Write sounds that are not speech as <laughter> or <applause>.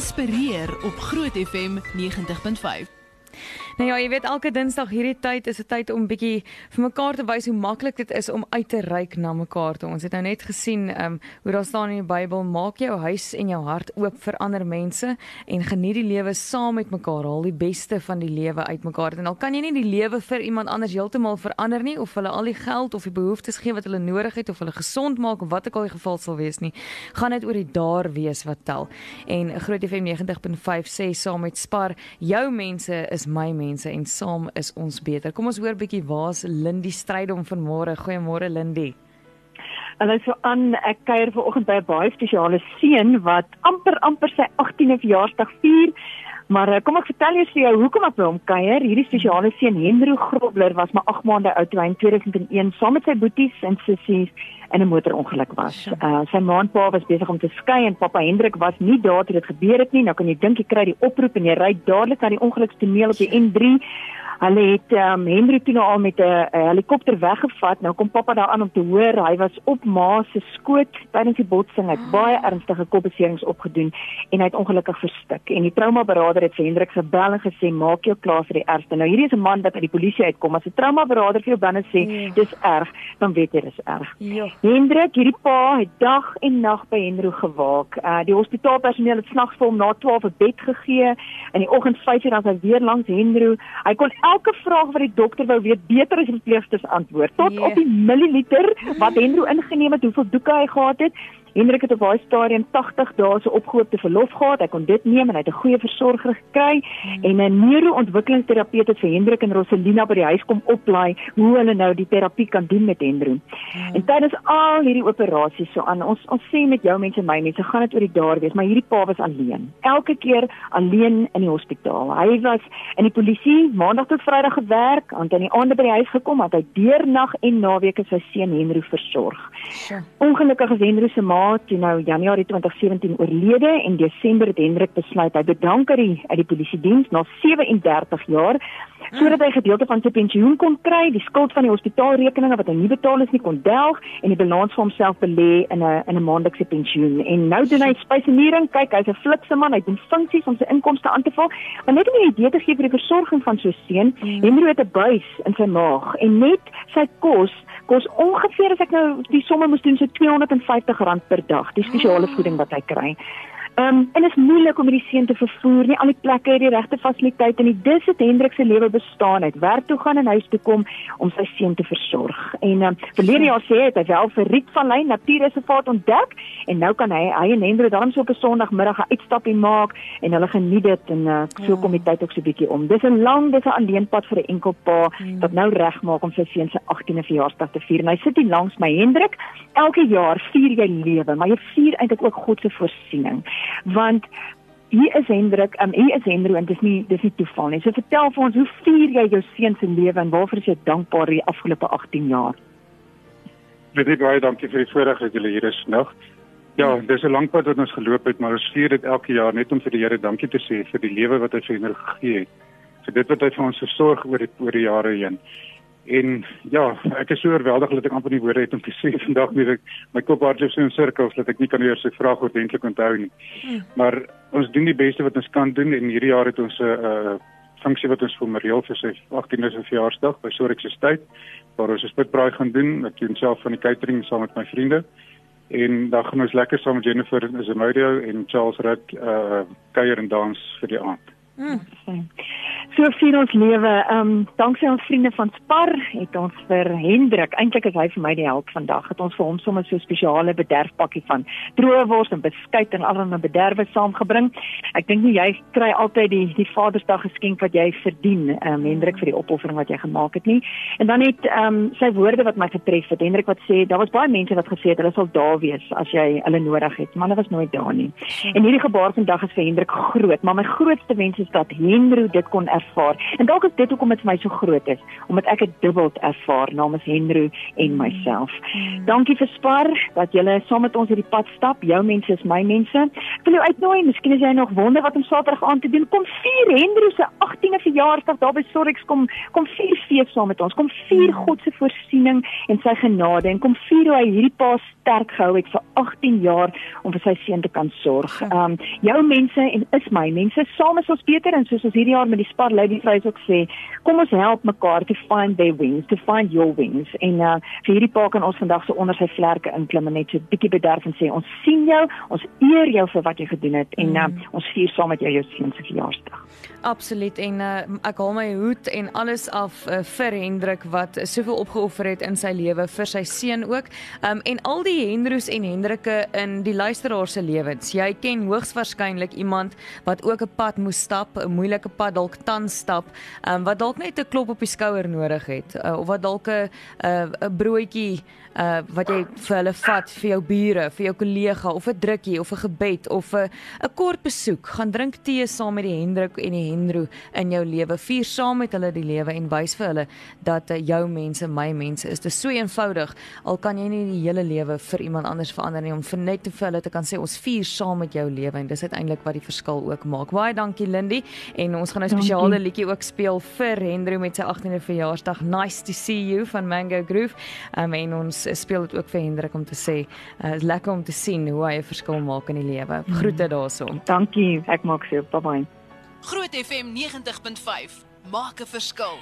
inspireer op Groot FM 90.5. Nou ja, jy weet elke Dinsdag hierdie tyd is 'n tyd om bietjie vir mekaar te wys hoe maklik dit is om uit te reik na mekaar toe. Ons het nou net gesien ehm um, hoe daar staan in die Bybel, maak jou huis en jou hart oop vir ander mense en geniet die lewe saam met mekaar. Haal die beste van die lewe uit mekaar. En al kan jy nie die lewe vir iemand anders heeltemal verander nie of hulle al die geld of die behoeftes gee wat hulle nodig het of hulle gesond maak of wat ook al die geval sal wees nie, gaan dit oor die daar wees wat tel. En Groot FM 90.5 sê saam met Spar, jou mense is my mense mense en saam is ons beter. Kom ons hoor bietjie waar's Lindy Strydom vanmôre. Goeiemôre Lindy. Hallo so aan ek kuier vanoggend by 'n baie spesiale seun wat amper amper sy 18de verjaarsdag vier. Maar eh, kom ek vertel jou vir jou hoekom ek by hom kuier. Hierdie spesiale seun Hendro Grobler was maar 8 maande oud toe hy in 2001 saam met sy boeties en sissies in 'n motorongeluk was. Uh, sy ma en pa was besig om te skei en pappa Hendrik was nie daar toe dit gebeur het nie. Nou kan jy dink jy kry die oproep en jy ry dadelik na die ongelukstoneel op die N3. Hulle het um, Henry toe nou al met 'n helikopter weggevat. Nou kom pappa daar aan om te hoor hy was op ma se skoot tydens die botsing. Hy het ah. baie ernstige kopbeserings opgedoen en hy het ongelukkig verstik. En die trauma beraader het vir Hendrik gebel en gesê maak jou klaar vir die ergste. Nou hierdie is 'n man wat uit die polisie uitkom. As 'n trauma beraader vir jou binne sê ja. dis erg, dan weet jy dis erg. Ja. Hendrik, hierdie pa het dag en nag by Henry gewaak. Uh die hospitaalpersoneel het snags vir hom na 12 'n bed gegee. In die oggend 5:00 dan hy weer langs Henry. Hy kon elke vraag wat die dokter wou weet beter as die verpleegsters antwoord tot yeah. op die milliliter wat Henro ingeneem het, hoeveel doeke hy gehad het. Hendrik het op daai stadium 80 dae se opgehoopte verlof gehad. Hy kon dit neem en hy het 'n goeie versorger gekry hmm. en 'n neuroontwikkelingsterapeut het vir Hendrik en Roselina by die huis kom oplaai hoe hulle nou die terapie kan doen met Hendro. Hmm. En tydens al hierdie operasies so aan ons ons sê met jou mense my mense gaan dit oor die daar wees, maar hierdie pa was alleen. Elke keer alleen in die hospitaal. Hy was in die polisie maandag tot vrydag gewerk, aan die aande by die huis gekom, het hy deurnag en naweke sy seun Hendro versorg. Sure. Ongelukkig is Hendro se ma toe nou Januarie 2017 oorlede en Desember het Hendrik besluit hy bedank uit die uit die polisie diens na 37 jaar sodat hy gedeelte van sy pensioen kon kry, die skuld van die hospitaalrekeninge wat hy nie betaal is nie kon delg en die balans vir homself belê in 'n in 'n maandelikse pensioen. En nou doen hy spesiering, kyk, hy's 'n flikse man, hy doen funksies om sy inkomste aan te vul, maar net om 'n idee te gee vir die versorging van so 'n seun, hmm. Henry het 'n buis in sy maag en net sy kos kos ongeveer as ek nou die somme moes doen so R250 per dag, die spesiale ah. voeding wat hy kry. Ehm um, en dit is moeilik om hierdie seun te vervoer, nie al die plekke het die regte fasiliteite nie. Dis het Hendrik se lewe bestaan uit werk toe gaan en huis toe kom om sy seun te versorg. En ehm um, verlede jaar sê hy het wel vir Riet van Lyn Natuurreservaat ontdek en nou kan hy hy en Hendrik dan so op 'n Sondagmiddag 'n uitstapie maak en hulle geniet dit en uh, so kom die tyd ook so bietjie om. Dis 'n lang, dis 'n alleenpad vir 'n enkel pa hmm. wat nou regmaak om sy seun se 18de verjaarsdag te vier. En hy sit hier langs my Hendrik. Elke jaar vier jy lewe, maar jy vier eintlik ook God se voorsiening want hier is Hendrik, um, hier is Hendro en dis nie dis nie toeval nie. So vertel vir ons, hoe vier jy jou seun se lewe en waarvoor is jy dankbaar die afgelope 18 jaar? Baie baie dankie vir die voorreg dat julle hier is nog. Ja, dis 'n lang pad wat ons geloop het, maar ons vier dit elke jaar net om vir die Here dankie te sê vir die lewe wat hy vir ons gegee het. Vir dit wat hy vir ons versorg oor die oor die jare heen. En ja, ek is so oorweldig dat ek amper nie woorde het om te sê <laughs> vandag nie. Ek, my kop hardloop so in sirkels dat ek nie kan eers 'n vraag ordentlik onthou nie. Hmm. Maar ons doen die beste wat ons kan doen en hierdie jaar het ons 'n uh, funksie wat ons vir Mariel vir sy 18de verjaarsdag by Sorix Estate waar ons 'n spitbraai gaan doen. Ek doen self van die catering saam met my vriende. En dan gaan ons lekker saam met Jennifer Zamudio en Charles Rudd uh kuier en dans vir die aand. Hmm. So vier ons lewe. Ehm um, danksy aan vriende van Spar het ons vir Hendrik, eintlik is hy vir my die held vandag. Het ons vir hom sommer so 'n spesiale bederfpakkie van droë wors en beskuit en allerlei bederwe saamgebring. Ek dink nie jy kry altyd die die Vadersdag geskenk wat jy verdien, ehm um, Hendrik vir die opoffering wat jy gemaak het nie. En dan het ehm um, sy woorde wat my getref het. Hendrik wat sê daar was baie mense wat gesê het hulle sal daar wees as jy hulle nodig het, maar hulle was nooit daar nie. En hierdie gebaar vandag is vir Hendrik groot, maar my grootste wens is dat Hendro dit kon ervaar. En dalk is dit hoekom dit vir my so groot is, omdat ek dit dubbel ervaar namens Henry en myself. Mm. Dankie vir Spar dat julle saam met ons hierdie pad stap. Jou mense is my mense. Ek wil jou uitnooi, miskien as jy nog wonder wat om Saterdag aan te doen, kom vier Henry se 18de verjaarsdag daar by Sorix kom kom vier fees saam met ons. Kom vier mm. God se voorsiening en sy genade en kom vier hoe hy hierdie pa sterk gehou het vir 18 jaar om vir sy seun te kan sorg. Ehm um, jou mense en is my mense saam is ons beter en soos ons hierdie jaar met die Spar Lady Friends ook sê, kom ons help mekaar to find their wings, to find your wings. En uh vir hierdie pa kan ons vandag so onder sy vlerke inklim en net so bietjie bederf en sê ons sien jou, ons eer jou vir wat jy gedoen het en uh, ons vier saam met jou jou seun se verjaarsdag. Absoluut en uh, ek haal my hoed en alles af uh, vir Hendrik wat soveel opgeoffer het in sy lewe vir sy seun ook. Um en al die Hendroos en Hendrikke in die luisteraars se lewens. Jy ken hoogs waarskynlik iemand wat ook 'n pad moes stap, 'n moeilike pad dalk tans stap, um wat dalk net 'n klop op die skouer nodig het uh, of wat dalk 'n 'n broodjie uh wat jy vir hulle vat vir jou bure, vir jou kollega of 'n drukkie of 'n gebed of 'n 'n kort besoek, gaan drink tee saam met die Hendrik en die Henro in jou lewe. Vier saam met hulle die lewe en wys vir hulle dat uh, jou mense my mense is. Dit is so eenvoudig. Al kan jy nie die hele lewe vir iemand anders verander nie om vir net te vir hulle te kan sê ons vier saam met jou lewe en dis uiteindelik wat die verskil ook maak. Baie dankie Lindy en ons gaan 'n spesiale liedjie ook speel vir Henro met sy 18de verjaarsdag. Nice to see you van Mango Groove. Um, en ons speel dit ook vir Hendrik om te sê, uh, is lekker om te sien hoe hy 'n verskil maak in die lewe. Mm. Groete daarson. Dankie, ek maak se. Bye bye. Groot FM 90.5 maak 'n verskil.